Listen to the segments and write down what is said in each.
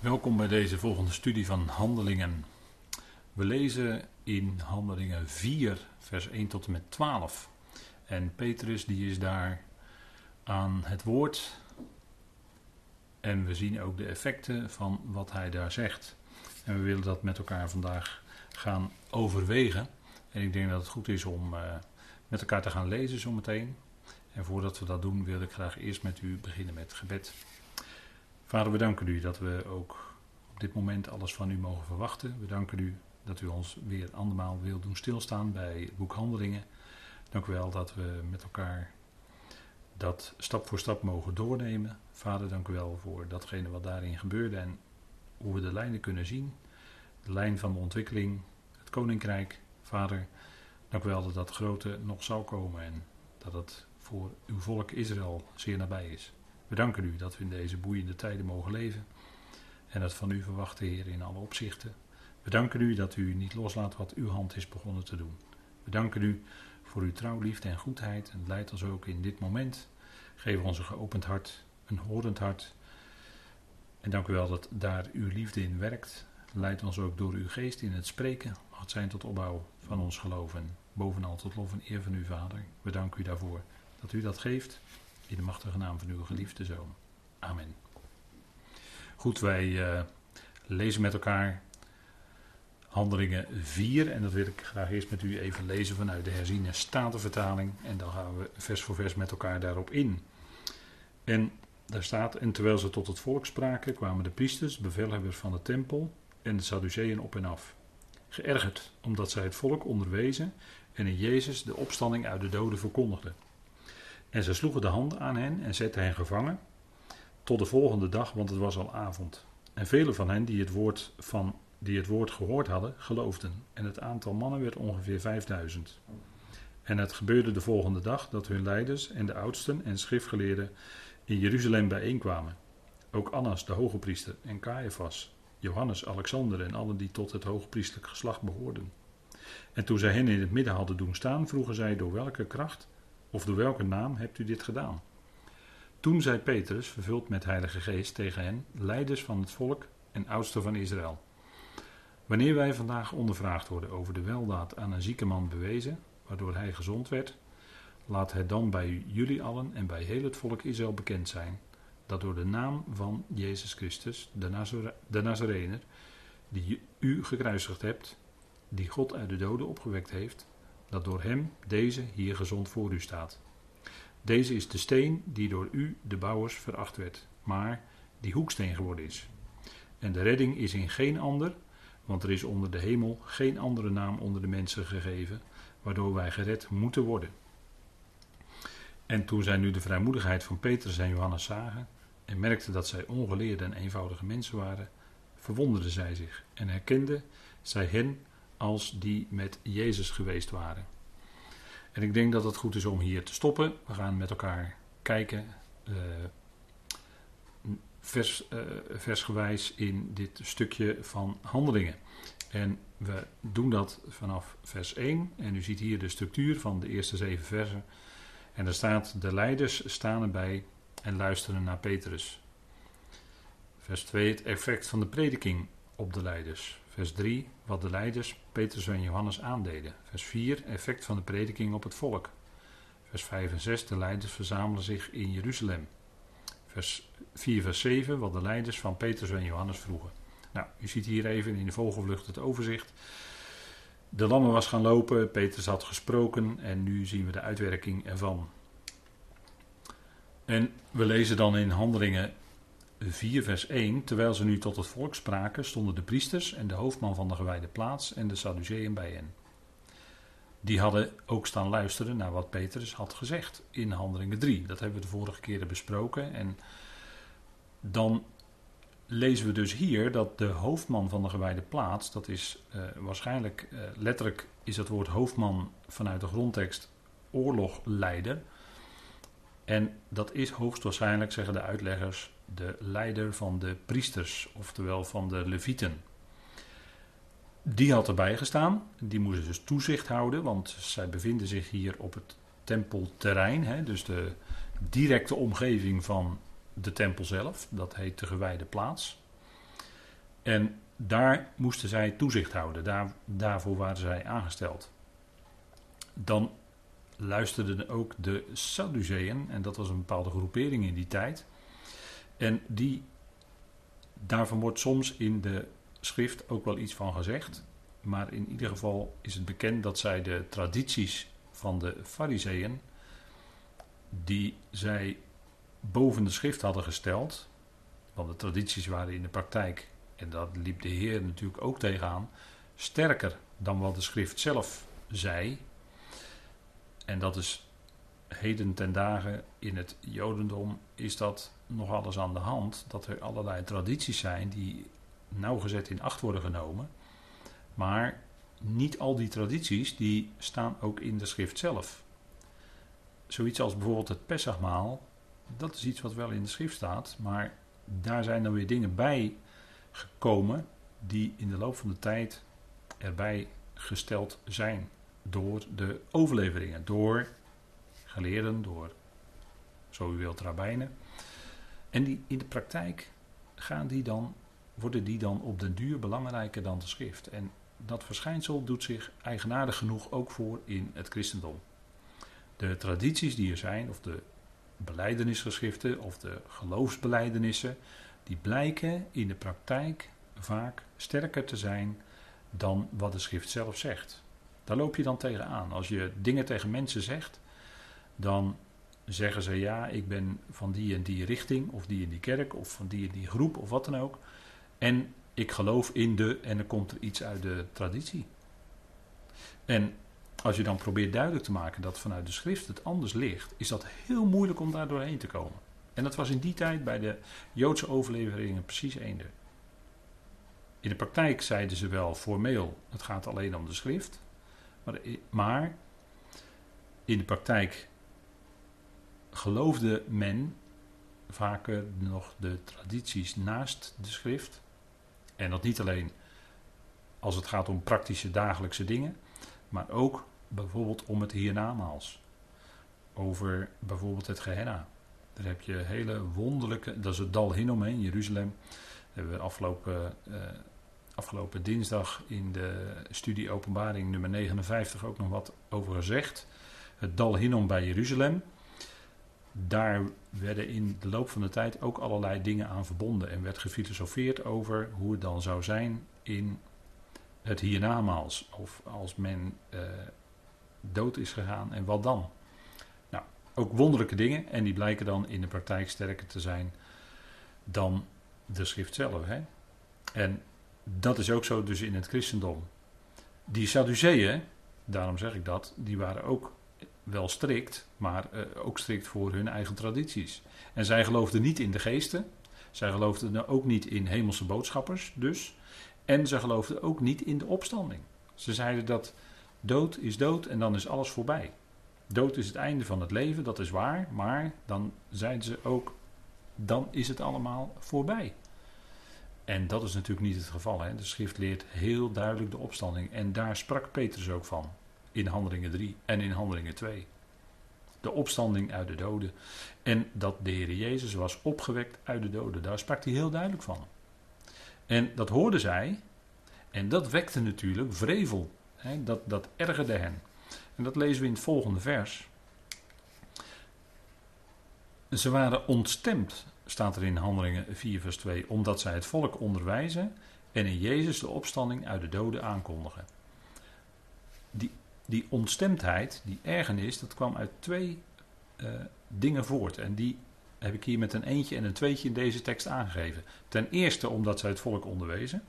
Welkom bij deze volgende studie van Handelingen. We lezen in Handelingen 4, vers 1 tot en met 12. En Petrus die is daar aan het woord. En we zien ook de effecten van wat hij daar zegt. En we willen dat met elkaar vandaag gaan overwegen. En ik denk dat het goed is om uh, met elkaar te gaan lezen zometeen. En voordat we dat doen, wil ik graag eerst met u beginnen met gebed. Vader, we danken u dat we ook op dit moment alles van u mogen verwachten. We danken u dat u ons weer andermaal wil doen stilstaan bij het boek Handelingen. Dank u wel dat we met elkaar dat stap voor stap mogen doornemen. Vader, dank u wel voor datgene wat daarin gebeurde en hoe we de lijnen kunnen zien. De lijn van de ontwikkeling, het koninkrijk. Vader, dank u wel dat dat grote nog zal komen en dat het voor uw volk Israël zeer nabij is. We danken u dat we in deze boeiende tijden mogen leven en dat van u verwachten, Heer, in alle opzichten. We danken u dat u niet loslaat wat uw hand is begonnen te doen. We danken u voor uw trouw, liefde en goedheid en leidt ons ook in dit moment. Geef ons een geopend hart, een horend hart. En dank u wel dat daar uw liefde in werkt. Leid ons ook door uw geest in het spreken. Mag het zijn tot opbouw van ons geloven. Bovenal tot lof en eer van uw Vader. We danken u daarvoor dat u dat geeft. In de machtige naam van uw geliefde zoon. Amen. Goed, wij uh, lezen met elkaar Handelingen 4. En dat wil ik graag eerst met u even lezen vanuit de herziene statenvertaling. En dan gaan we vers voor vers met elkaar daarop in. En daar staat, en terwijl ze tot het volk spraken, kwamen de priesters, bevelhebbers van de tempel en de Sadduceeën op en af. Geërgerd, omdat zij het volk onderwezen en in Jezus de opstanding uit de doden verkondigden. En ze sloegen de handen aan hen en zetten hen gevangen tot de volgende dag, want het was al avond. En velen van hen die het woord, van, die het woord gehoord hadden, geloofden. En het aantal mannen werd ongeveer 5000. En het gebeurde de volgende dag dat hun leiders en de oudsten en schriftgeleerden in Jeruzalem bijeenkwamen. Ook Annas, de hoge priester, en Caiaphas, Johannes, Alexander en allen die tot het hoogpriestelijk geslacht behoorden. En toen zij hen in het midden hadden doen staan, vroegen zij door welke kracht of door welke naam hebt u dit gedaan? Toen zei Petrus, vervuld met Heilige Geest, tegen hen, leiders van het volk en oudsten van Israël. Wanneer wij vandaag ondervraagd worden over de weldaad aan een zieke man bewezen, waardoor hij gezond werd, laat het dan bij jullie allen en bij heel het volk Israël bekend zijn, dat door de naam van Jezus Christus, de, Nazare de Nazarener, die u gekruisigd hebt, die God uit de doden opgewekt heeft, dat door hem deze hier gezond voor u staat. Deze is de steen die door u, de bouwers, veracht werd, maar die hoeksteen geworden is. En de redding is in geen ander, want er is onder de hemel geen andere naam onder de mensen gegeven, waardoor wij gered moeten worden. En toen zij nu de vrijmoedigheid van Petrus en Johannes zagen en merkten dat zij ongeleerde en eenvoudige mensen waren, verwonderden zij zich en herkenden zij hen als die met Jezus geweest waren. En ik denk dat het goed is om hier te stoppen. We gaan met elkaar kijken, uh, vers, uh, versgewijs, in dit stukje van handelingen. En we doen dat vanaf vers 1. En u ziet hier de structuur van de eerste zeven versen. En er staat: De leiders staan erbij en luisteren naar Petrus. Vers 2: Het effect van de prediking op de leiders. Vers 3, wat de leiders Petrus en Johannes aandeden. Vers 4, effect van de prediking op het volk. Vers 5 en 6, de leiders verzamelen zich in Jeruzalem. Vers 4, vers 7, wat de leiders van Petrus en Johannes vroegen. Nou, u ziet hier even in de vogelvlucht het overzicht. De lammen was gaan lopen, Petrus had gesproken en nu zien we de uitwerking ervan. En we lezen dan in Handelingen 4, vers 1. Terwijl ze nu tot het volk spraken, stonden de priesters en de hoofdman van de gewijde plaats en de Sadduceeën bij hen. Die hadden ook staan luisteren naar wat Petrus had gezegd in Handelingen 3. Dat hebben we de vorige keren besproken. En dan lezen we dus hier dat de hoofdman van de gewijde plaats, dat is uh, waarschijnlijk, uh, letterlijk is het woord hoofdman vanuit de grondtekst oorlogleider. En dat is hoogstwaarschijnlijk, zeggen de uitleggers, de leider van de priesters, oftewel van de levieten. Die had erbij gestaan. Die moesten dus toezicht houden, want zij bevinden zich hier op het tempelterrein, hè, dus de directe omgeving van de tempel zelf. Dat heet de gewijde plaats. En daar moesten zij toezicht houden. Daar, daarvoor waren zij aangesteld. Dan luisterden ook de Sadduceeën, en dat was een bepaalde groepering in die tijd. En die, daarvan wordt soms in de schrift ook wel iets van gezegd. Maar in ieder geval is het bekend dat zij de tradities van de Fariseeën, die zij boven de schrift hadden gesteld, want de tradities waren in de praktijk, en dat liep de Heer natuurlijk ook tegenaan, sterker dan wat de schrift zelf zei. En dat is heden ten dagen in het Jodendom is dat nog alles aan de hand. Dat er allerlei tradities zijn die nauwgezet in acht worden genomen. Maar niet al die tradities die staan ook in de schrift zelf. Zoiets als bijvoorbeeld het Pesachmaal, dat is iets wat wel in de schrift staat, maar daar zijn dan weer dingen bij gekomen die in de loop van de tijd erbij gesteld zijn door de overleveringen, door geleerden, door, zo u wilt, rabbijnen. En die, in de praktijk gaan die dan, worden die dan op den duur belangrijker dan de schrift. En dat verschijnsel doet zich eigenaardig genoeg ook voor in het christendom. De tradities die er zijn, of de beleidenisgeschriften of de geloofsbelijdenissen, die blijken in de praktijk vaak sterker te zijn dan wat de schrift zelf zegt. Daar loop je dan tegenaan. Als je dingen tegen mensen zegt, dan zeggen ze ja, ik ben van die en die richting, of die en die kerk, of van die en die groep, of wat dan ook. En ik geloof in de, en dan komt er iets uit de traditie. En als je dan probeert duidelijk te maken dat vanuit de schrift het anders ligt, is dat heel moeilijk om daar doorheen te komen. En dat was in die tijd bij de Joodse overleveringen precies eender. In de praktijk zeiden ze wel formeel, het gaat alleen om de schrift. Maar in de praktijk geloofde men vaker nog de tradities naast de schrift. En dat niet alleen als het gaat om praktische dagelijkse dingen, maar ook bijvoorbeeld om het hiernamaals. Over bijvoorbeeld het Gehenna. Daar heb je hele wonderlijke, dat is het Dal Hinnom in Jeruzalem. Daar hebben we afgelopen, uh, afgelopen dinsdag in de studie Openbaring nummer 59 ook nog wat over gezegd. Het Dal Hinnom bij Jeruzalem. Daar werden in de loop van de tijd ook allerlei dingen aan verbonden en werd gefilosofeerd over hoe het dan zou zijn in het hiernamaals. Of als men uh, dood is gegaan en wat dan? Nou, ook wonderlijke dingen en die blijken dan in de praktijk sterker te zijn dan de schrift zelf. Hè? En dat is ook zo dus in het christendom. Die Sadduceeën, daarom zeg ik dat, die waren ook wel strikt, maar uh, ook strikt voor hun eigen tradities. En zij geloofden niet in de geesten, zij geloofden ook niet in hemelse boodschappers, dus. En ze geloofden ook niet in de opstanding. Ze zeiden dat dood is dood en dan is alles voorbij. Dood is het einde van het leven, dat is waar, maar dan zeiden ze ook, dan is het allemaal voorbij. En dat is natuurlijk niet het geval. Hè? De schrift leert heel duidelijk de opstanding. En daar sprak Petrus ook van. In Handelingen 3 en in Handelingen 2. De opstanding uit de doden. En dat de Heer Jezus was opgewekt uit de doden. Daar sprak hij heel duidelijk van. En dat hoorden zij. En dat wekte natuurlijk vrevel. Hè? Dat, dat ergerde hen. En dat lezen we in het volgende vers. Ze waren ontstemd staat er in Handelingen 4, vers 2, omdat zij het volk onderwijzen en in Jezus de opstanding uit de doden aankondigen. Die, die ontstemdheid, die ergernis, dat kwam uit twee uh, dingen voort. En die heb ik hier met een eentje en een tweetje in deze tekst aangegeven. Ten eerste omdat zij het volk onderwezen.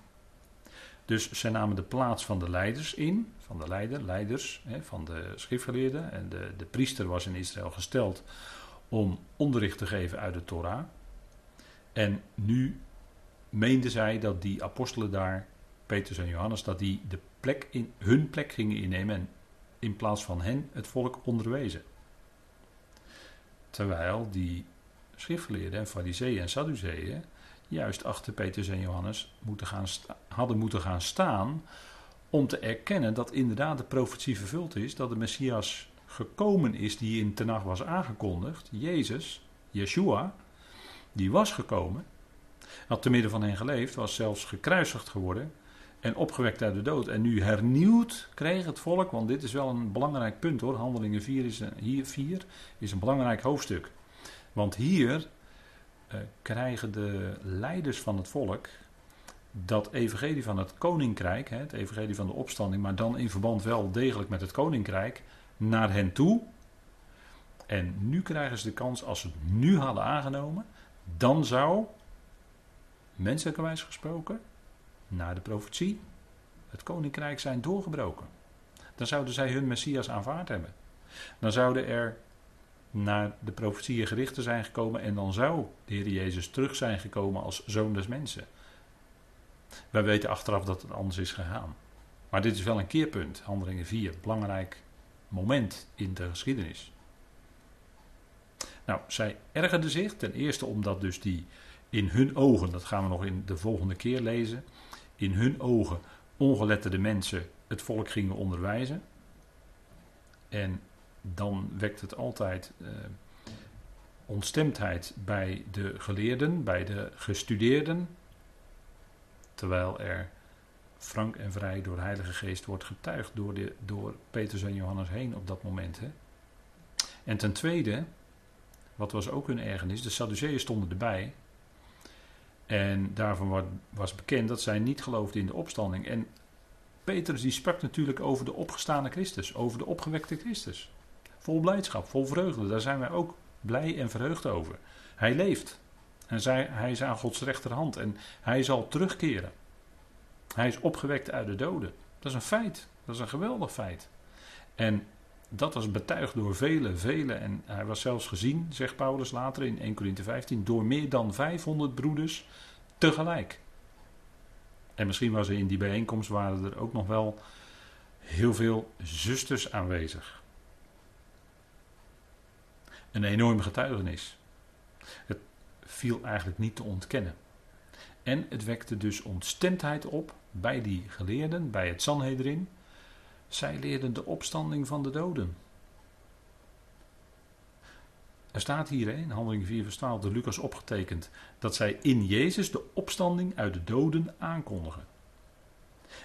Dus zij namen de plaats van de leiders in, van de leider, leiders, hè, van de schriftgeleerden. En de, de priester was in Israël gesteld om onderricht te geven uit de Torah. En nu meenden zij dat die apostelen daar, Petrus en Johannes, dat die de plek in, hun plek gingen innemen en in plaats van hen het volk onderwezen. Terwijl die schriftgeleerden en fariseeën en sadduceeën juist achter Petrus en Johannes gaan hadden moeten gaan staan om te erkennen dat inderdaad de profetie vervuld is, dat de Messias gekomen is die in Tenach was aangekondigd, Jezus, Yeshua, die was gekomen. had te midden van hen geleefd, was zelfs gekruisigd geworden en opgewekt uit de dood. En nu hernieuwd kreeg het volk, want dit is wel een belangrijk punt hoor. Handelingen 4 is een, hier 4 is een belangrijk hoofdstuk. Want hier uh, krijgen de leiders van het volk dat evangelie van het koninkrijk, het evangelie van de opstanding, maar dan in verband wel degelijk met het koninkrijk, naar hen toe. En nu krijgen ze de kans, als ze het nu hadden aangenomen, dan zou, menselijkerwijs gesproken, naar de profetie, het koninkrijk zijn doorgebroken. Dan zouden zij hun Messias aanvaard hebben. Dan zouden er naar de profetieën gerichten zijn gekomen en dan zou de Heer Jezus terug zijn gekomen als zoon des mensen. Wij weten achteraf dat het anders is gegaan. Maar dit is wel een keerpunt, handelingen 4, belangrijk moment in de geschiedenis. Nou, zij ergerden zich ten eerste omdat dus die in hun ogen, dat gaan we nog in de volgende keer lezen, in hun ogen ongeletterde mensen het volk gingen onderwijzen. En dan wekt het altijd uh, ontstemdheid bij de geleerden, bij de gestudeerden. Terwijl er frank en vrij door de Heilige Geest wordt getuigd door, de, door Petrus en Johannes heen op dat moment. Hè. En ten tweede, wat was ook hun ergernis, de Sadduceeën stonden erbij. En daarvan was bekend dat zij niet geloofden in de opstanding. En Petrus die sprak natuurlijk over de opgestane Christus, over de opgewekte Christus. Vol blijdschap, vol vreugde, daar zijn wij ook blij en verheugd over. Hij leeft. En zij, hij is aan Gods rechterhand en hij zal terugkeren. Hij is opgewekt uit de doden. Dat is een feit. Dat is een geweldig feit. En dat was betuigd door vele, vele. En hij was zelfs gezien, zegt Paulus later in 1 Corinthië 15, door meer dan 500 broeders tegelijk. En misschien was er in die bijeenkomst waren er ook nog wel heel veel zusters aanwezig. Een enorme getuigenis. Het viel eigenlijk niet te ontkennen. En het wekte dus ontstemdheid op bij die geleerden, bij het Sanhedrin. Zij leerden de opstanding van de doden. Er staat hier in Handeling 4 vers 12 door Lucas opgetekend dat zij in Jezus de opstanding uit de doden aankondigen.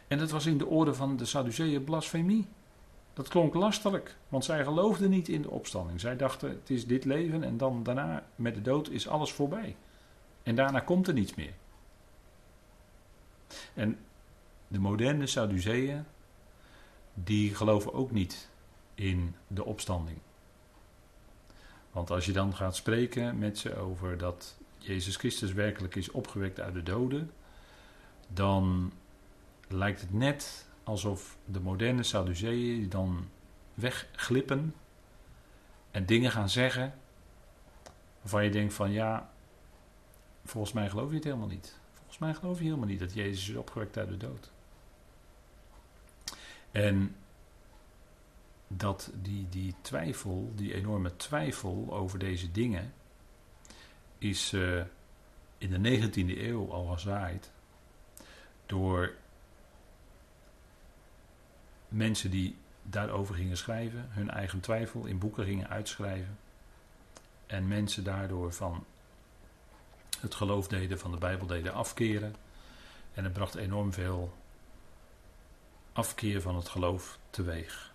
En dat was in de orde van de Sadduceeën blasfemie. Dat klonk lastelijk, want zij geloofden niet in de opstanding. Zij dachten het is dit leven en dan daarna met de dood is alles voorbij. En daarna komt er niets meer. En de moderne Sadduceeën, die geloven ook niet in de opstanding. Want als je dan gaat spreken met ze over dat Jezus Christus werkelijk is opgewekt uit de doden, dan lijkt het net alsof de moderne Sadduceeën dan wegglippen en dingen gaan zeggen waarvan je denkt van ja, volgens mij geloof je het helemaal niet. Volgens mij geloof je helemaal niet dat Jezus is opgewekt uit de dood. En dat die, die twijfel, die enorme twijfel over deze dingen, is uh, in de 19e eeuw al gezaaid door mensen die daarover gingen schrijven, hun eigen twijfel in boeken gingen uitschrijven. En mensen daardoor van het geloof deden, van de Bijbel deden afkeren. En het bracht enorm veel afkeer van het geloof teweeg.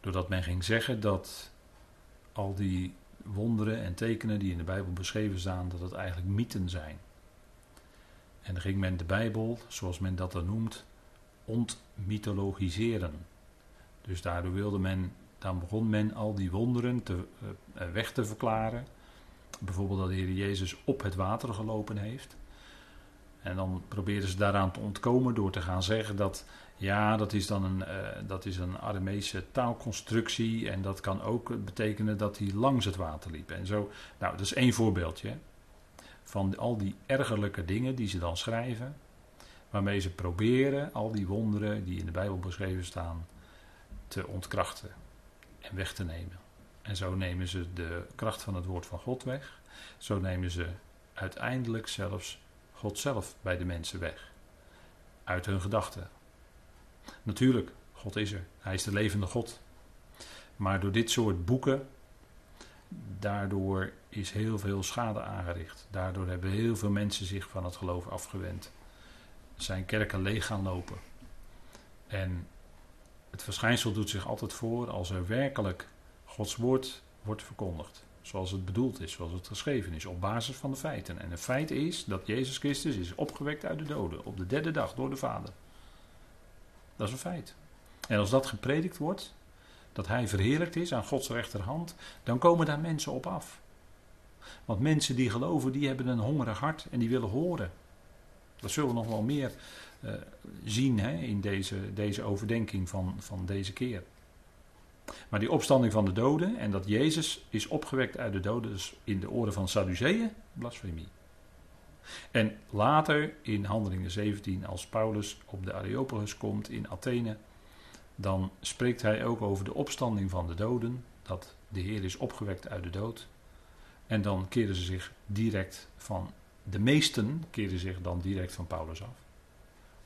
Doordat men ging zeggen dat al die wonderen en tekenen die in de Bijbel beschreven staan, dat het eigenlijk mythen zijn. En dan ging men de Bijbel, zoals men dat dan noemt, ontmythologiseren. Dus daardoor wilde men, dan begon men al die wonderen te, uh, weg te verklaren. Bijvoorbeeld dat de Heer Jezus op het water gelopen heeft. En dan probeerden ze daaraan te ontkomen door te gaan zeggen dat ja, dat is dan een, uh, dat is een Aramese taalconstructie en dat kan ook betekenen dat hij langs het water liep. En zo, nou, dat is één voorbeeldje van al die ergerlijke dingen die ze dan schrijven, waarmee ze proberen al die wonderen die in de Bijbel beschreven staan te ontkrachten en weg te nemen. En zo nemen ze de kracht van het woord van God weg. Zo nemen ze uiteindelijk zelfs God zelf bij de mensen weg. Uit hun gedachten. Natuurlijk, God is er. Hij is de levende God. Maar door dit soort boeken, daardoor is heel veel schade aangericht. Daardoor hebben heel veel mensen zich van het geloof afgewend. Zijn kerken leeg gaan lopen. En het verschijnsel doet zich altijd voor als er werkelijk Gods woord wordt verkondigd. Zoals het bedoeld is, zoals het geschreven is, op basis van de feiten. En het feit is dat Jezus Christus is opgewekt uit de doden op de derde dag door de Vader. Dat is een feit. En als dat gepredikt wordt, dat hij verheerlijkt is aan Gods rechterhand, dan komen daar mensen op af. Want mensen die geloven, die hebben een hongerig hart en die willen horen. Dat zullen we nog wel meer uh, zien hè, in deze, deze overdenking van, van deze keer. Maar die opstanding van de doden en dat Jezus is opgewekt uit de doden, dus in de oren van Sadduceeën, blasfemie. En later in Handelingen 17, als Paulus op de Areopagus komt in Athene, dan spreekt hij ook over de opstanding van de doden, dat de Heer is opgewekt uit de dood. En dan keren ze zich direct van, de meesten keren zich dan direct van Paulus af.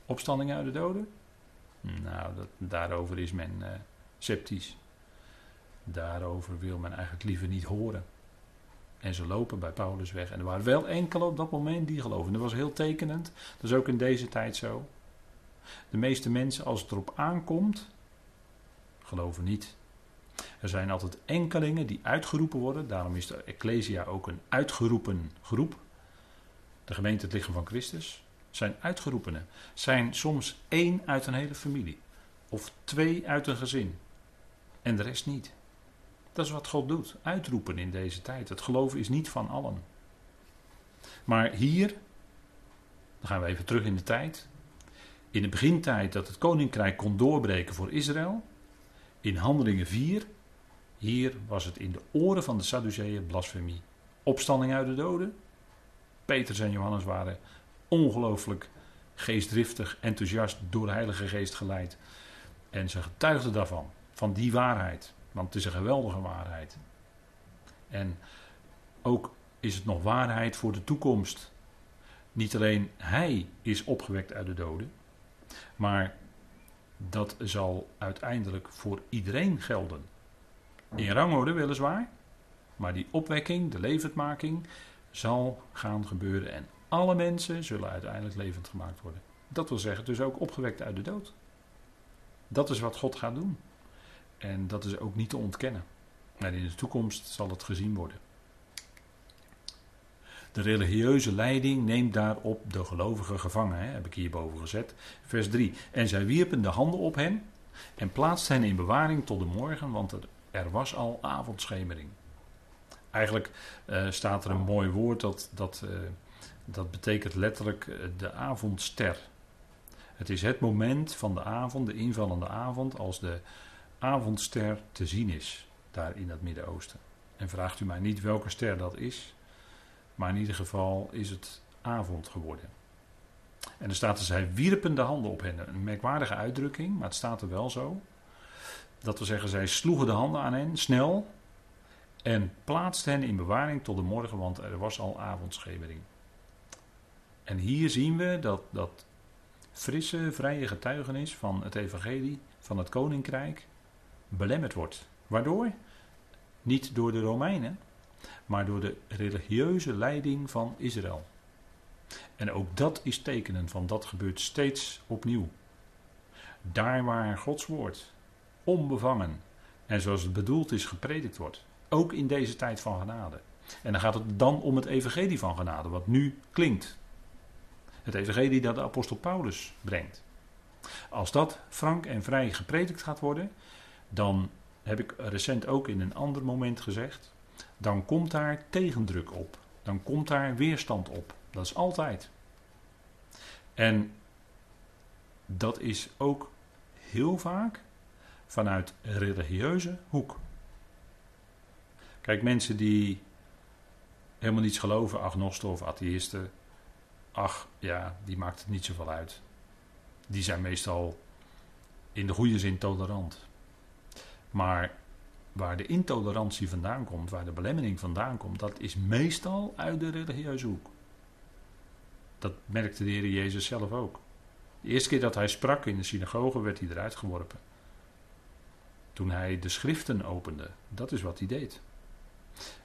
Opstanding uit de doden? Nou, dat, daarover is men uh, sceptisch. Daarover wil men eigenlijk liever niet horen. En ze lopen bij Paulus weg. En er waren wel enkele op dat moment die geloven. Dat was heel tekenend. Dat is ook in deze tijd zo. De meeste mensen, als het erop aankomt, geloven niet. Er zijn altijd enkelingen die uitgeroepen worden. Daarom is de Ecclesia ook een uitgeroepen groep. De gemeente het lichaam van Christus zijn uitgeroepenen. Zijn soms één uit een hele familie. Of twee uit een gezin. En de rest niet. Dat is wat God doet. Uitroepen in deze tijd. Het geloven is niet van allen. Maar hier, dan gaan we even terug in de tijd. In de begintijd dat het koninkrijk kon doorbreken voor Israël. In Handelingen 4. Hier was het in de oren van de Sadduceeën blasfemie. Opstanding uit de doden. Petrus en Johannes waren ongelooflijk geestdriftig, enthousiast, door de Heilige Geest geleid. En ze getuigden daarvan, van die waarheid. Want het is een geweldige waarheid. En ook is het nog waarheid voor de toekomst. Niet alleen hij is opgewekt uit de doden, maar dat zal uiteindelijk voor iedereen gelden. In rangorde weliswaar, maar die opwekking, de levendmaking, zal gaan gebeuren en alle mensen zullen uiteindelijk levend gemaakt worden. Dat wil zeggen, dus ook opgewekt uit de dood. Dat is wat God gaat doen. En dat is ook niet te ontkennen. Maar in de toekomst zal het gezien worden. De religieuze leiding neemt daarop de gelovigen gevangen, hè, heb ik hierboven gezet. Vers 3. En zij wierpen de handen op hen en plaatsten hen in bewaring tot de morgen, want er, was al avondschemering. Eigenlijk uh, staat er een mooi woord dat, dat, uh, dat betekent letterlijk uh, de avondster. Het is het moment van de avond, de invallende avond, als de avondster te zien is, daar in het Midden-Oosten. En vraagt u mij niet welke ster dat is, maar in ieder geval is het avond geworden. En er staat er, zij wierpen de handen op hen. Een merkwaardige uitdrukking, maar het staat er wel zo. Dat we zeggen, zij sloegen de handen aan hen, snel, en plaatsten hen in bewaring tot de morgen, want er was al avondschemering. En hier zien we dat dat frisse, vrije getuigenis van het evangelie, van het koninkrijk, belemmerd wordt. Waardoor? Niet door de Romeinen, maar door de religieuze leiding van Israël. En ook dat is tekenen van dat gebeurt steeds opnieuw. Daar waar Gods woord onbevangen en zoals het bedoeld is gepredikt wordt, ook in deze tijd van genade. En dan gaat het dan om het evangelie van genade, wat nu klinkt. Het evangelie dat de apostel Paulus brengt. Als dat frank en vrij gepredikt gaat worden, dan heb ik recent ook in een ander moment gezegd, dan komt daar tegendruk op. Dan komt daar weerstand op. Dat is altijd. En dat is ook heel vaak vanuit religieuze hoek. Kijk, mensen die helemaal niets geloven, agnosten of atheïsten, ach ja, die maakt het niet zoveel uit. Die zijn meestal in de goede zin tolerant. Maar waar de intolerantie vandaan komt, waar de belemmering vandaan komt, dat is meestal uit de religieuze hoek. Dat merkte de Heer Jezus zelf ook. De eerste keer dat hij sprak in de synagoge werd hij eruit geworpen. Toen hij de schriften opende, dat is wat hij deed.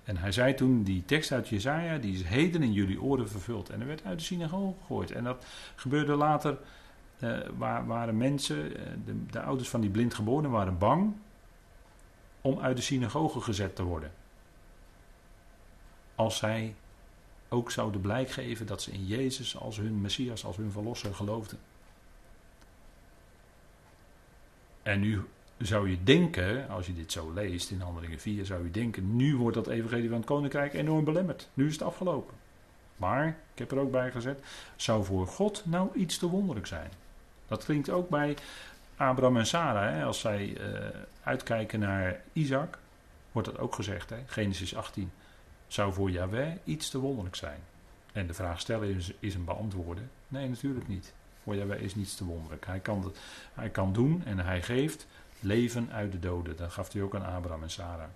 En hij zei toen, die tekst uit Jezaja, die is heden in jullie oren vervuld. En er werd uit de synagoge gegooid. En dat gebeurde later, uh, waar, waren mensen, eh, de, de, ouders van die blindgeborenen waren bang om uit de synagoge gezet te worden. Als zij ook zouden blijk geven dat ze in Jezus als hun Messias, als hun Verlosser geloofden. En nu zou je denken, als je dit zo leest in Handelingen 4, zou je denken, nu wordt dat evangelie van het koninkrijk enorm belemmerd. Nu is het afgelopen. Maar, ik heb er ook bij gezet, zou voor God nou iets te wonderlijk zijn? Dat klinkt ook bij Abraham en Sarah, hè, als zij uh, uitkijken naar Isaac, wordt dat ook gezegd, hè, Genesis 18. Zou voor Yahweh iets te wonderlijk zijn? En de vraag stellen is, is een beantwoorden. Nee, natuurlijk niet. Voor Yahweh is niets te wonderlijk. Hij kan, hij kan doen en hij geeft leven uit de doden. Dat gaf hij ook aan Abraham en Sarah.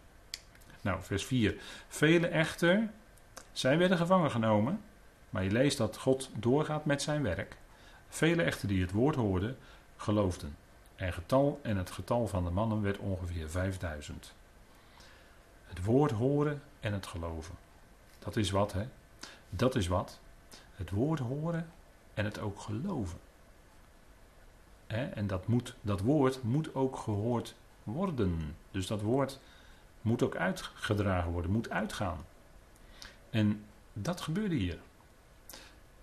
Nou, vers 4. Velen echter, zij werden gevangen genomen. Maar je leest dat God doorgaat met zijn werk. Velen echter die het woord hoorden, geloofden. En, getal, en het getal van de mannen werd ongeveer 5000. Het woord horen en het geloven. Dat is wat, hè? Dat is wat. Het woord horen en het ook geloven. En dat, moet, dat woord moet ook gehoord worden. Dus dat woord moet ook uitgedragen worden, moet uitgaan. En dat gebeurde hier.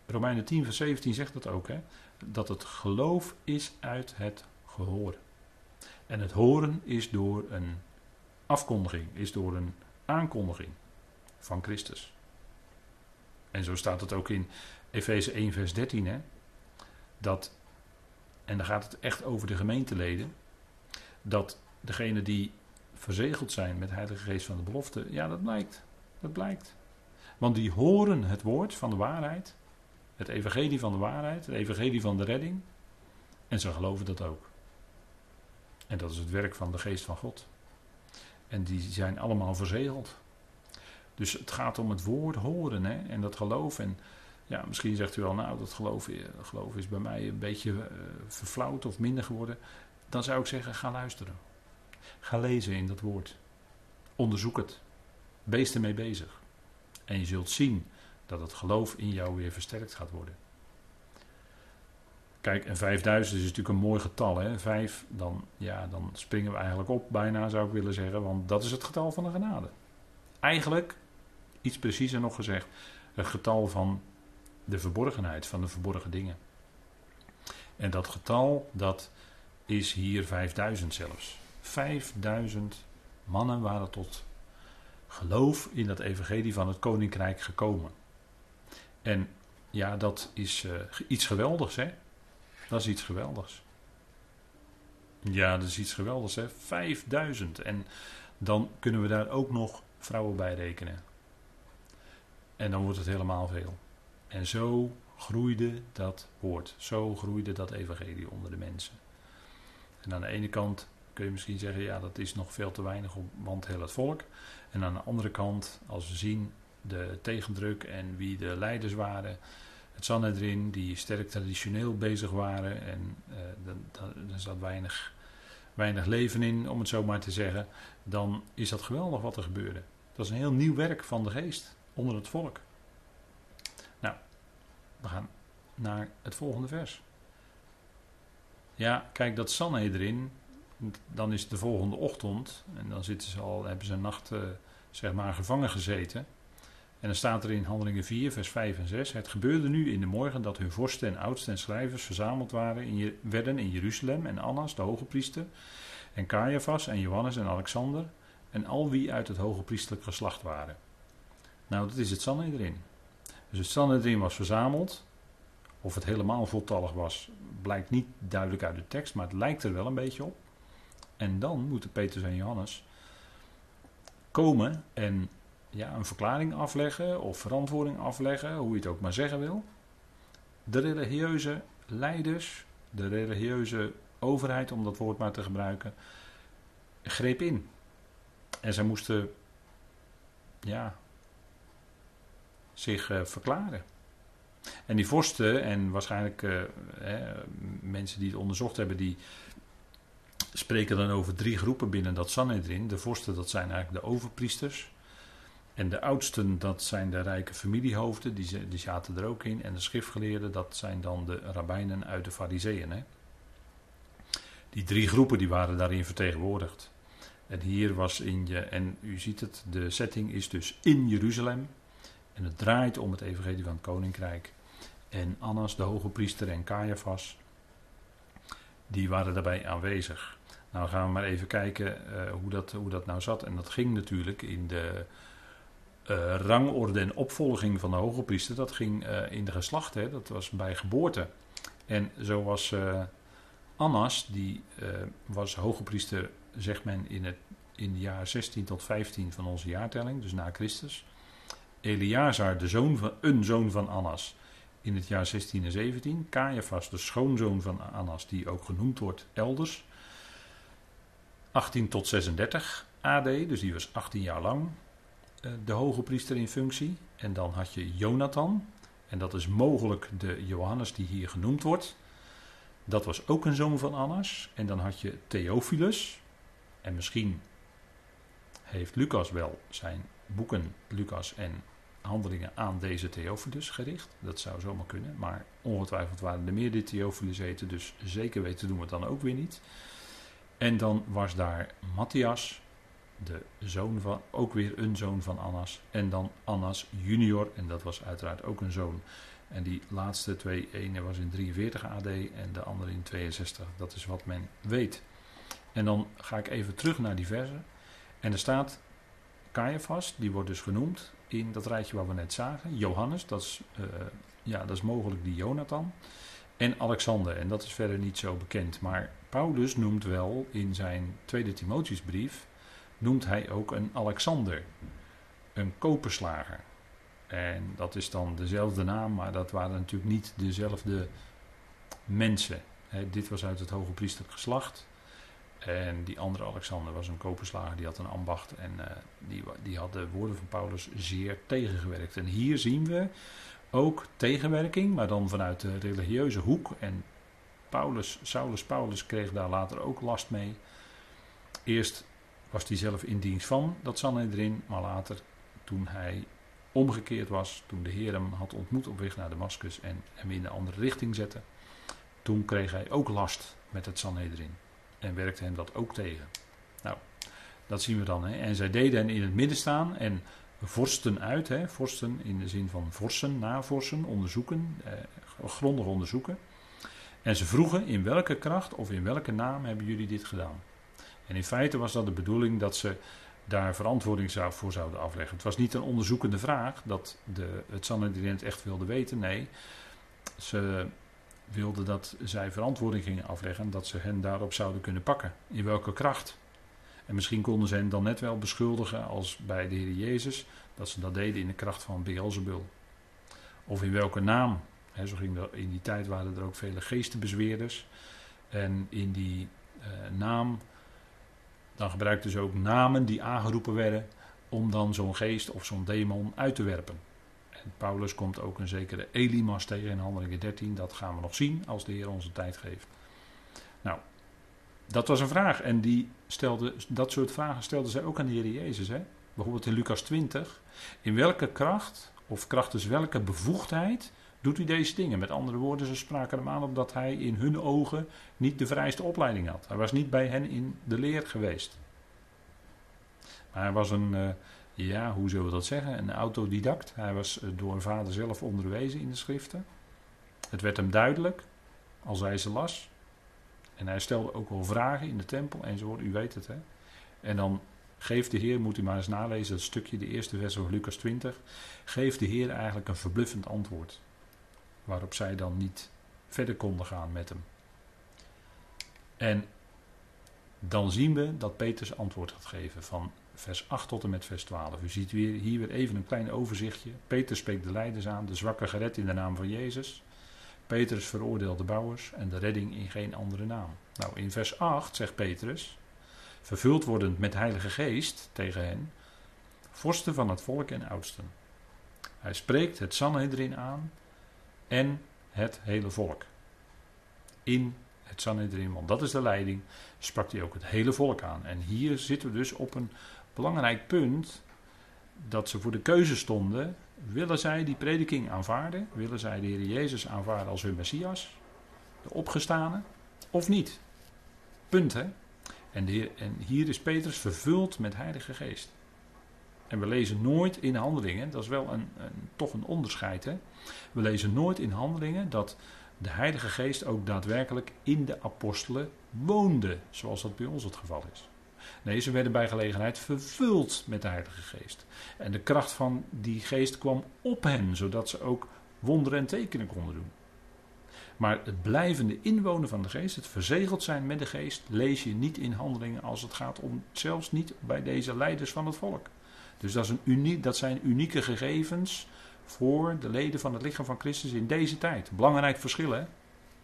Romeinen 10, vers 17 zegt dat ook, hè? dat het geloof is uit het En het horen is door een afkondiging, is door een aankondiging van Christus. En zo staat het ook in Efeze 1, vers 13, hè? dat en dan gaat het echt over de gemeenteleden, dat degene die verzegeld zijn met Heilige Geest van de belofte, ja, dat blijkt. Dat blijkt. Want die horen het woord van de waarheid, het evangelie van de waarheid, het evangelie van de redding, en ze geloven dat ook. En dat is het werk van de Geest van God. En die zijn allemaal verzegeld. Dus het gaat om het woord horen hè, en dat geloof. En ja, misschien zegt u wel, nou, dat geloof, geloof is bij mij een beetje uh, verflauwd of minder geworden. Dan zou ik zeggen, ga luisteren. Ga lezen in dat woord. Onderzoek het. Wees ermee bezig. En je zult zien dat het geloof in jou weer versterkt gaat worden. Kijk, en 5000 is natuurlijk een mooi getal. Hè? Vijf, dan, ja, dan springen we eigenlijk op, bijna zou ik willen zeggen. Want dat is het getal van de genade. Eigenlijk, iets preciezer nog gezegd, het getal van de verborgenheid van de verborgen dingen. En dat getal, dat is hier 5000 zelfs. 5000 mannen waren tot geloof in dat evangelie van het koninkrijk gekomen. En ja, dat is uh, iets geweldigs, hè? Dat is iets geweldigs. Ja, dat is iets geweldigs, hè? 5000. En dan kunnen we daar ook nog vrouwen bij rekenen. En dan wordt het helemaal veel. En zo groeide dat woord. Zo groeide dat evangelie onder de mensen. En aan de ene kant kun je misschien zeggen, ja, dat is nog veel te weinig, want heel het volk. En aan de andere kant, als we zien de tegendruk en wie de leiders waren, het Sanhedrin, die sterk traditioneel bezig waren, en uh, er zat weinig, weinig leven in, om het zo maar te zeggen, dan is dat geweldig wat er gebeurde. Dat is een heel nieuw werk van de geest onder het volk. We gaan naar het volgende vers. Ja, kijk, dat Sanhedrin, dan is het de volgende ochtend en dan zitten ze al, hebben ze een nacht uh, zeg maar gevangen gezeten. En dan staat er in Handelingen 4, vers 5 en 6. Het gebeurde nu in de morgen dat hun vorsten en oudsten en schrijvers verzameld waren in, werden in Jeruzalem. En Annas, de hoge priester, en Caiaphas en Johannes en Alexander. En al wie uit het hoge priesterlijk geslacht waren. Nou, dat is het Sanhedrin. Dus het Sanhedrin was verzameld. Of het helemaal voltallig was, blijkt niet duidelijk uit de tekst, maar het lijkt er wel een beetje op. En dan moeten Petrus en Johannes komen en ja, een verklaring afleggen of verantwoording afleggen, hoe je het ook maar zeggen wil. De religieuze leiders, de religieuze overheid, om dat woord maar te gebruiken, greep in. En zij moesten ja, zich uh, verklaren. En die vorsten, en waarschijnlijk hè, mensen die het onderzocht hebben, die spreken dan over drie groepen binnen dat Sanhedrin. De vorsten, dat zijn eigenlijk de overpriesters. En de oudsten, dat zijn de rijke familiehoofden, die, zaten er ook in. En de schriftgeleerden, dat zijn dan de rabbijnen uit de fariseeën. Die drie groepen die waren daarin vertegenwoordigd. En hier was in je, en u ziet het, de setting is dus in Jeruzalem. En het draait om het evangelie van het koninkrijk. En Annas, de hoge priester, en Caiaphas, die waren daarbij aanwezig. Nou gaan we maar even kijken uh, hoe, dat, hoe dat nou zat. En dat ging natuurlijk in de uh, rangorde en opvolging van de hoge priester. Dat ging uh, in de geslacht, hè, dat was bij geboorte. En zo was Annas, die was hoge priester, zegt men, in het in de jaar 16 tot 15 van onze jaartelling, dus na Christus. Eleazar, de zoon van, een zoon van Annas, in het jaar 16 en 17. Caiaphas, de schoonzoon van Annas, die ook genoemd wordt elders. 18 tot 36 AD, dus die was 18 jaar lang eh, de hoge priester in functie. En dan had je Jonathan, en dat is mogelijk de Johannes die hier genoemd wordt. Dat was ook een zoon van Annas. En dan had je Theophilus, en misschien heeft Lucas wel zijn boeken, Lucas en handelingen, aan deze Theophilus gericht. Dat zou zomaar kunnen, maar ongetwijfeld waren er meer die Theophilus heten, dus zeker weten doen we het dan ook weer niet. En dan was daar Matthias, de zoon van, ook weer een zoon van Annas. En dan Annas junior, en dat was uiteraard ook een zoon. En die laatste twee, ene was in 43 AD en de andere in 62. Dat is wat men weet. En dan ga ik even terug naar die versen. En er staat Caiaphas, die wordt dus genoemd in dat rijtje waar we net zagen. Johannes, dat is, uh, ja, dat is mogelijk die Jonathan. En Alexander, en dat is verder niet zo bekend. Maar Paulus noemt wel in zijn tweede Timotheusbrief, noemt hij ook een Alexander, een koperslager. En dat is dan dezelfde naam, maar dat waren natuurlijk niet dezelfde mensen. dit was uit het hoge priesterlijk geslacht. En die andere Alexander was een koperslager, die had een ambacht en uh, die, die had de woorden van Paulus zeer tegengewerkt. En hier zien we ook tegenwerking, maar dan vanuit de religieuze hoek. En Paulus, Saulus Paulus kreeg daar later ook last mee. Eerst was hij zelf in dienst van dat Sanhedrin, maar later toen hij omgekeerd was, toen de Heer hem had ontmoet op weg naar Damascus en hem in een andere richting zette, toen kreeg hij ook last met het Sanhedrin en werkte hem dat ook tegen. Nou, dat zien we dan. Hè. En zij deden hen in het midden staan en vorsten uit. Hè. Vorsten in de zin van vorsen, navorsen, onderzoeken, eh, grondig onderzoeken. En ze vroegen in welke kracht of in welke naam hebben jullie dit gedaan. En in feite was dat de bedoeling dat ze daar verantwoording voor zouden afleggen. Het was niet een onderzoekende vraag dat de, het Sanhedrin echt wilde weten. Nee, ze wilde dat zij verantwoording gingen afleggen. Dat ze hen daarop zouden kunnen pakken. In welke kracht. En misschien konden ze hen dan net wel beschuldigen als bij de Heer Jezus. Dat ze dat deden in de kracht van Beelzebul. Of in welke naam. zo ging in die tijd waren er ook vele geestenbezweerders. En in die eh, naam. Dan gebruikten ze ook namen die aangeroepen werden. Om dan zo'n geest of zo'n demon uit te werpen. Paulus komt ook een zekere Elimas tegen in Handelingen 13. Dat gaan we nog zien als de Heer onze tijd geeft. Nou, dat was een vraag. En die stelde, dat soort vragen stelde zij ook aan de Heer Jezus. Hè? Bijvoorbeeld in Lucas 20. In welke kracht of krachtens welke bevoegdheid doet u deze dingen? Met andere woorden, ze spraken hem aan omdat hij in hun ogen niet de vrijste opleiding had. Hij was niet bij hen in de leer geweest. Maar hij was een, uh, ja, hoe zullen we dat zeggen? Een autodidact. Hij was eh, door vader zelf onderwezen in de schriften. Het werd hem duidelijk als hij ze las. En hij stelde ook wel vragen in de tempel enzovoort. U weet het, hè? En dan geeft de Heer, moet u maar eens nalezen, dat stukje, de eerste vers van Lucas 20. Geeft de Heer eigenlijk een verbluffend antwoord. Waarop zij dan niet verder konden gaan met hem. En dan zien we dat Petrus antwoord gaat geven van vers 8 tot en met vers 12. U ziet weer, hier weer even een klein overzichtje. Peter spreekt de leiders aan, de zwakke gered in de naam van Jezus. Petrus veroordeelt de bouwers en de redding in geen andere naam. Nou, in vers 8 zegt Petrus, vervuld wordend met Heilige Geest tegen hen, vorsten van het volk en oudsten. Hij spreekt het Sanhedrin aan en het hele volk. In het Sanhedrin, want dat is de leiding, sprak hij ook het hele volk aan. En hier zitten we dus op een belangrijk punt dat ze voor de keuze stonden. Willen zij die prediking aanvaarden? Willen zij de Heer Jezus aanvaarden als hun Messias? De opgestane? Of niet? Punt hè. En, de en hier is Petrus vervuld met Heilige Geest. En we lezen nooit in handelingen, dat is wel een, een, toch een onderscheid. Hè? We lezen nooit in handelingen dat de Heilige Geest ook daadwerkelijk in de apostelen woonde, zoals dat bij ons het geval is. Nee, ze werden bij gelegenheid vervuld met de Heilige Geest. En de kracht van die geest kwam op hen, zodat ze ook wonderen en tekenen konden doen. Maar het blijvende inwonen van de geest, het verzegeld zijn met de geest, lees je niet in handelingen als het gaat om, zelfs niet bij deze leiders van het volk. Dus dat, is een dat zijn unieke gegevens voor de leden van het lichaam van Christus in deze tijd. Belangrijk verschil, hè?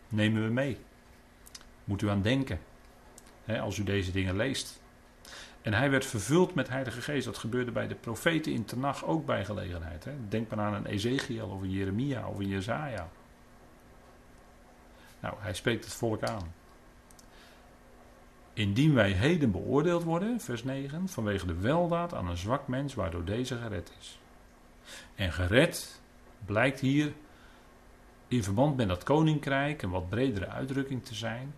Nemen we mee. Moet u aan denken. Hè, als u deze dingen leest. En hij werd vervuld met Heilige Geest. Dat gebeurde bij de profeten in Tenach ook bij gelegenheid. Hè? Denk maar aan een Ezekiel of een Jeremia of een Jezaja. Nou, hij spreekt het volk aan. Indien wij heden beoordeeld worden, vers 9, vanwege de weldaad aan een zwak mens waardoor deze gered is. En gered blijkt hier in verband met dat koninkrijk een wat bredere uitdrukking te zijn.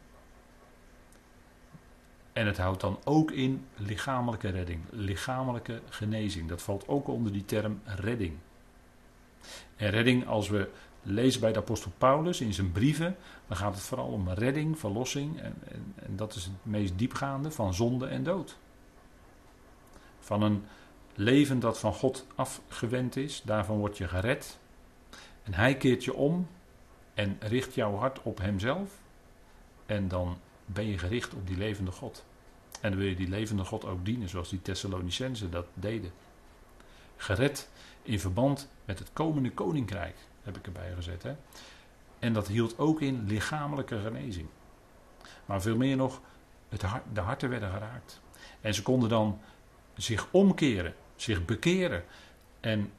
En het houdt dan ook in lichamelijke redding, lichamelijke genezing. Dat valt ook onder die term redding. En redding, als we lezen bij de apostel Paulus in zijn brieven, dan gaat het vooral om redding, verlossing. En, en, en dat is het meest diepgaande van zonde en dood. Van een leven dat van God afgewend is, daarvan word je gered. En hij keert je om en richt jouw hart op hemzelf. En dan ben je gericht op die levende God. En dan wil je die levende God ook dienen, zoals die Thessalonicenzen dat deden. Gered in verband met het komende koninkrijk, heb ik erbij gezet. Hè? En dat hield ook in lichamelijke genezing. Maar veel meer nog, het de harten werden geraakt. En ze konden dan zich omkeren, zich bekeren. En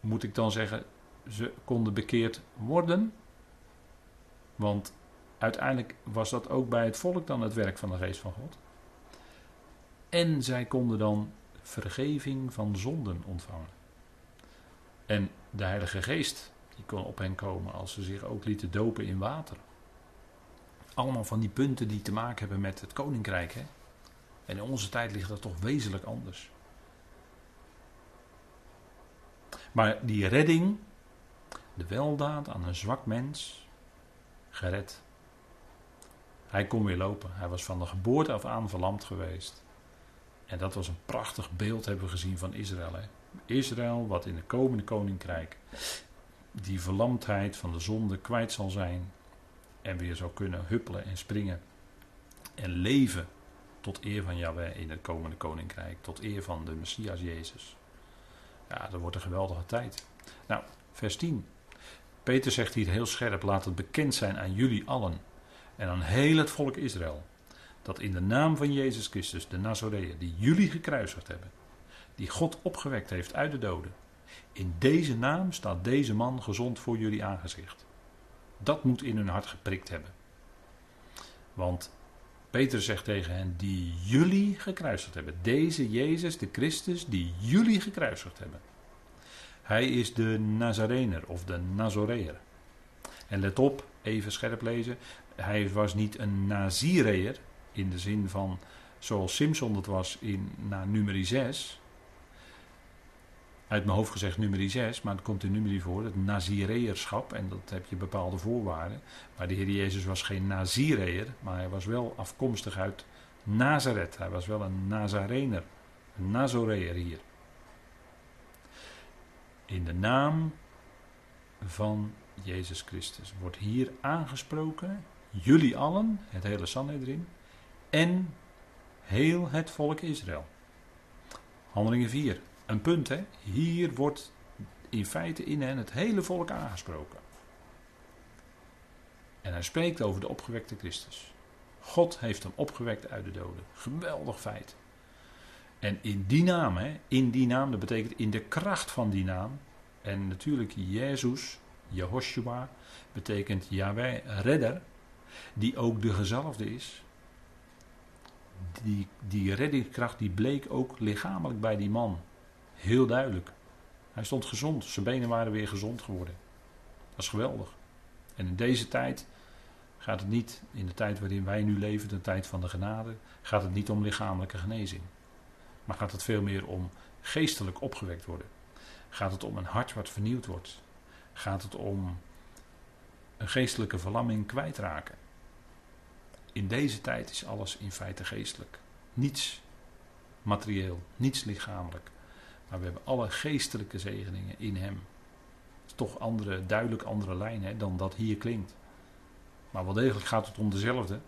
moet ik dan zeggen, ze konden bekeerd worden? Want uiteindelijk was dat ook bij het volk dan het werk van de geest van God. En zij konden dan vergeving van zonden ontvangen. En de Heilige Geest die kon op hen komen als ze zich ook lieten dopen in water. Allemaal van die punten die te maken hebben met het koninkrijk. Hè? En in onze tijd ligt dat toch wezenlijk anders. Maar die redding, de weldaad aan een zwak mens, gered. Hij kon weer lopen. Hij was van de geboorte af aan verlamd geweest. En dat was een prachtig beeld hebben we gezien van Israël. Hè? Israël, wat in het komende koninkrijk die verlamdheid van de zonde kwijt zal zijn. En weer zou kunnen huppelen en springen. En leven tot eer van Yahweh in het komende koninkrijk. Tot eer van de Messias Jezus. Ja, dat wordt een geweldige tijd. Nou, vers 10. Peter zegt hier heel scherp: laat het bekend zijn aan jullie allen. En aan heel het volk Israël. Dat in de naam van Jezus Christus, de Nazoreër, die jullie gekruisigd hebben. Die God opgewekt heeft uit de doden in deze naam staat deze man gezond voor jullie aangezicht. Dat moet in hun hart geprikt hebben. Want Peter zegt tegen hen, die jullie gekruisigd hebben. Deze Jezus, de Christus, die jullie gekruisigd hebben. Hij is de Nazarener of de Nazoreer. En let op, even scherp lezen. Hij was niet een Nazireer in de zin van zoals Simson dat was in na nummer 6 uit mijn hoofd gezegd nummer 6, maar het komt in nummer voor, het Nazireërschap. En dat heb je bepaalde voorwaarden. Maar de Heer Jezus was geen Nazireër, maar hij was wel afkomstig uit Nazareth. Hij was wel een Nazarener, een Nazoreër hier. In de naam van Jezus Christus wordt hier aangesproken, jullie allen, het hele Sanhedrin, en heel het volk Israël. Handelingen 4. Een punt, hè? Hier wordt in feite in hen het hele volk aangesproken. En hij spreekt over de opgewekte Christus. God heeft hem opgewekt uit de doden. Geweldig feit. En in die naam, hè, in die naam, dat betekent in de kracht van die naam. En natuurlijk Jezus, Jehoshua, betekent Yahweh, redder, die ook de gezalfde is. Die, die reddingskracht die bleek ook lichamelijk bij die man Heel duidelijk. Hij stond gezond. Zijn benen waren weer gezond geworden. Dat is geweldig. En in deze tijd gaat het niet, in de tijd waarin wij nu leven, de tijd van de genade, gaat het niet om lichamelijke genezing. Maar gaat het veel meer om geestelijk opgewekt worden. Gaat het om een hart wat vernieuwd wordt. Gaat het om een geestelijke verlamming kwijtraken. In deze tijd is alles in feite geestelijk. Niets materieel, niets lichamelijk. Maar we hebben alle geestelijke zegeningen in Hem. Het is toch andere, duidelijk andere lijn hè, dan dat hier klinkt. Maar wel degelijk gaat het om dezelfde.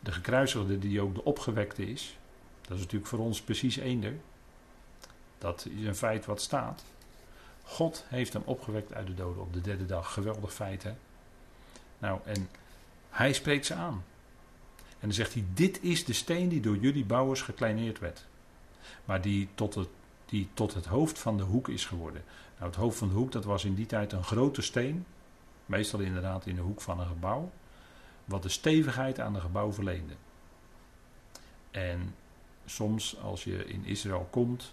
De gekruisigde die ook de opgewekte is. Dat is natuurlijk voor ons precies eender. Dat is een feit wat staat. God heeft hem opgewekt uit de doden op de derde dag. Geweldig feit hè. Nou en hij spreekt ze aan. En dan zegt hij, dit is de steen die door jullie bouwers gekleineerd werd. Maar die tot het, die tot het hoofd van de hoek is geworden. Nou, het hoofd van de hoek, dat was in die tijd een grote steen. Meestal inderdaad in de hoek van een gebouw. Wat de stevigheid aan de gebouw verleende. En soms als je in Israël komt.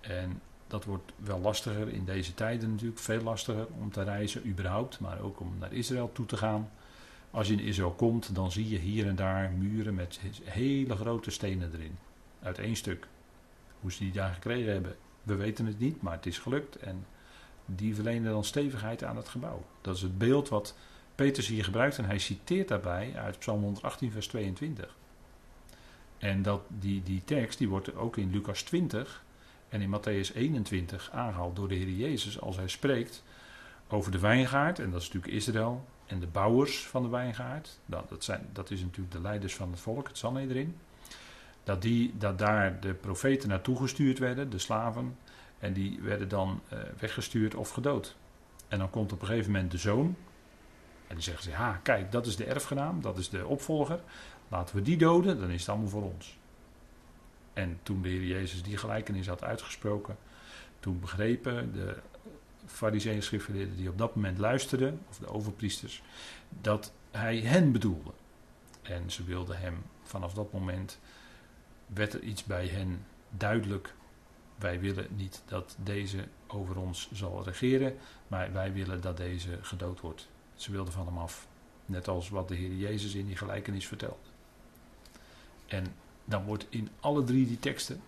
En dat wordt wel lastiger in deze tijden natuurlijk. Veel lastiger om te reizen überhaupt. Maar ook om naar Israël toe te gaan. Als je in Israël komt, dan zie je hier en daar muren met hele grote stenen erin. Uit één stuk. Hoe ze die daar gekregen hebben, we weten het niet, maar het is gelukt. En die verlenen dan stevigheid aan het gebouw. Dat is het beeld wat Petrus hier gebruikt en hij citeert daarbij uit Psalm 118, vers 22. En dat, die, die tekst die wordt ook in Lucas 20 en in Matthäus 21 aangehaald door de Heer Jezus als hij spreekt over de wijngaard, en dat is natuurlijk Israël, en de bouwers van de wijngaard. Dat, dat, zijn, dat is natuurlijk de leiders van het volk, het Sanhedrin. Dat, die, dat daar de profeten naartoe gestuurd werden, de slaven. En die werden dan uh, weggestuurd of gedood. En dan komt op een gegeven moment de zoon. En die zeggen ze, ja kijk, dat is de erfgenaam, dat is de opvolger. Laten we die doden, dan is het allemaal voor ons. En toen de Heer Jezus die gelijkenis had uitgesproken, toen begrepen de fariseeën schriftgeleerden die op dat moment luisterden, of de overpriesters, dat hij hen bedoelde. En ze wilden hem vanaf dat moment, werd er iets bij hen duidelijk. Wij willen niet dat deze over ons zal regeren, maar wij willen dat deze gedood wordt. Ze wilden van hem af. Net als wat de Heer Jezus in die gelijkenis vertelde. En dan wordt in alle drie die teksten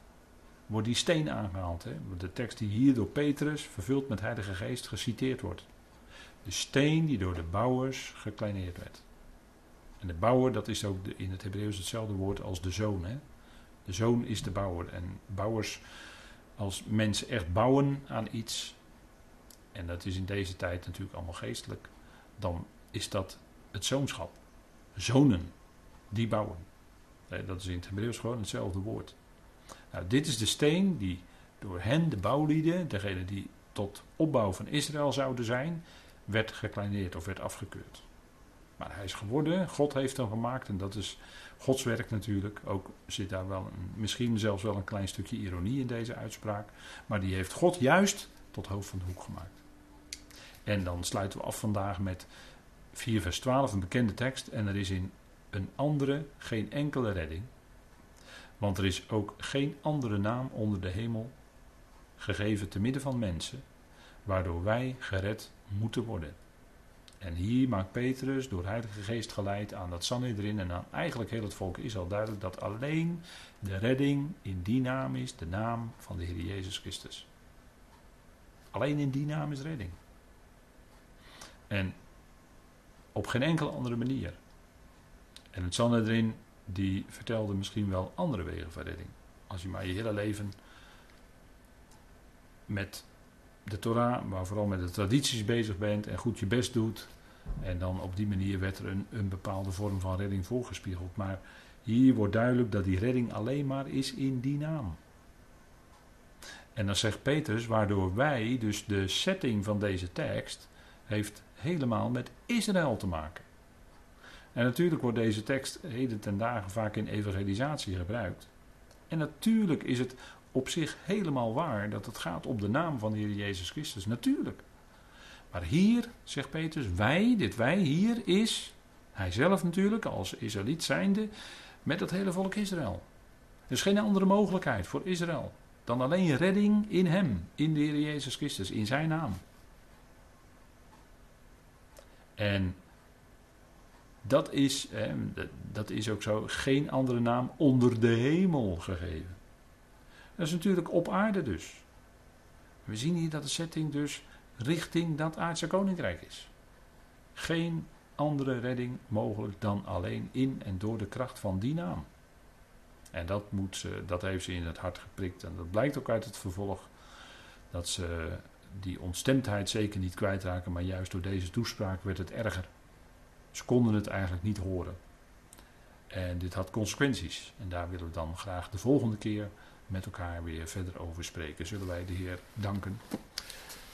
wordt die steen aangehaald. Hè? De tekst die hier door Petrus, vervuld met Heilige Geest, geciteerd wordt. De steen die door de bouwers gekleineerd werd. En de bouwer, dat is ook in het Hebreeuws hetzelfde woord als de zoon. Hè? De zoon is de bouwer. En bouwers, als mensen echt bouwen aan iets, en dat is in deze tijd natuurlijk allemaal geestelijk, dan is dat het zoonschap. Zonen, die bouwen. Dat is in het Hebreeuws gewoon hetzelfde woord. Nou, dit is de steen die door hen, de bouwlieden, degene die tot opbouw van Israël zouden zijn, werd gekleineerd of werd afgekeurd. Maar hij is geworden, God heeft hem gemaakt en dat is Gods werk natuurlijk. Ook zit daar wel een, misschien zelfs wel een klein stukje ironie in deze uitspraak. Maar die heeft God juist tot hoofd van de hoek gemaakt. En dan sluiten we af vandaag met 4 vers 12, een bekende tekst. En er is in een andere geen enkele redding want er is ook geen andere naam onder de hemel gegeven te midden van mensen, waardoor wij gered moeten worden. En hier maakt Petrus door Heilige Geest geleid aan dat Sanhedrin en aan eigenlijk heel het volk is al duidelijk dat alleen de redding in die naam is, de naam van de Heer Jezus Christus. Alleen in die naam is redding. En op geen enkele andere manier. En het Sanhedrin die vertelde misschien wel andere wegen van redding. Als je maar je hele leven met de Torah, maar vooral met de tradities bezig bent en goed je best doet. En dan op die manier werd er een, een bepaalde vorm van redding voorgespiegeld. Maar hier wordt duidelijk dat die redding alleen maar is in die naam. En dan zegt Petrus, waardoor wij, dus de setting van deze tekst, heeft helemaal met Israël te maken. En natuurlijk wordt deze tekst heden ten dagen vaak in evangelisatie gebruikt. En natuurlijk is het op zich helemaal waar dat het gaat om de naam van de Heer Jezus Christus. Natuurlijk. Maar hier, zegt Petrus, wij, dit wij hier is, hij zelf natuurlijk als Israëliet zijnde, met het hele volk Israël. Er is geen andere mogelijkheid voor Israël. dan alleen redding in Hem, in de Heer Jezus Christus, in Zijn naam. En dat is, dat is ook zo, geen andere naam onder de hemel gegeven. Dat is natuurlijk op aarde dus. We zien hier dat de setting dus richting dat aardse koninkrijk is. Geen andere redding mogelijk dan alleen in en door de kracht van die naam. En dat, moet dat heeft ze in het hart geprikt. En dat blijkt ook uit het vervolg. Dat ze die ontstemdheid zeker niet kwijtraken, maar juist door deze toespraak werd het erger. Ze konden het eigenlijk niet horen. En dit had consequenties. En daar willen we dan graag de volgende keer met elkaar weer verder over spreken. Zullen wij de Heer danken.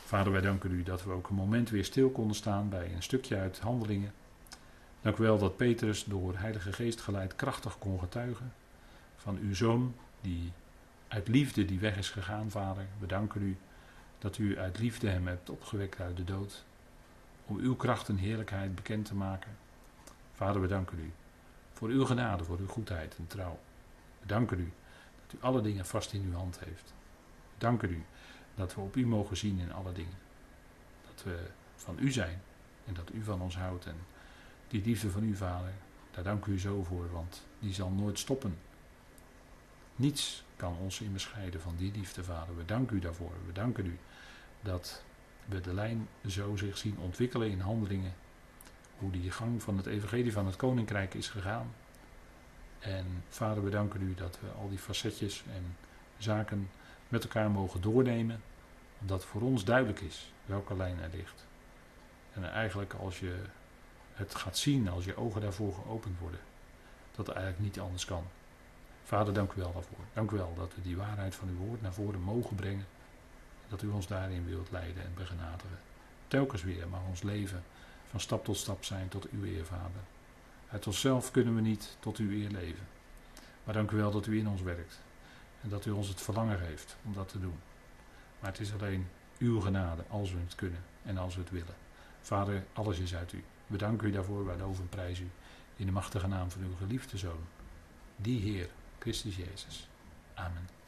Vader, wij danken u dat we ook een moment weer stil konden staan bij een stukje uit Handelingen. Dank u wel dat Petrus door Heilige Geest geleid krachtig kon getuigen van uw zoon die uit liefde die weg is gegaan, Vader. We danken u dat u uit liefde hem hebt opgewekt uit de dood. Om uw kracht en heerlijkheid bekend te maken. Vader, we danken u voor uw genade, voor uw goedheid en trouw. We danken u alle dingen vast in uw hand heeft. Danken u dat we op u mogen zien in alle dingen. Dat we van u zijn en dat u van ons houdt. En die liefde van u, Vader, daar dank u zo voor, want die zal nooit stoppen. Niets kan ons in bescheiden van die liefde, Vader. We danken u daarvoor. We danken u dat we de lijn zo zich zien ontwikkelen in handelingen. Hoe die gang van het evangelie van het koninkrijk is gegaan. En vader, we danken u dat we al die facetjes en zaken met elkaar mogen doornemen. Omdat voor ons duidelijk is welke lijn er ligt. En eigenlijk als je het gaat zien, als je ogen daarvoor geopend worden, dat het eigenlijk niet anders kan. Vader, dank u wel daarvoor. Dank u wel dat we die waarheid van uw woord naar voren mogen brengen. Dat u ons daarin wilt leiden en begenadigen. Telkens weer mag ons leven van stap tot stap zijn tot uw eer, Vader. Uit onszelf kunnen we niet tot uw eer leven. Maar dank u wel dat u in ons werkt. En dat u ons het verlangen geeft om dat te doen. Maar het is alleen uw genade als we het kunnen en als we het willen. Vader, alles is uit u. We danken u daarvoor, wij loven en prijzen u. In de machtige naam van uw geliefde Zoon. Die Heer, Christus Jezus. Amen.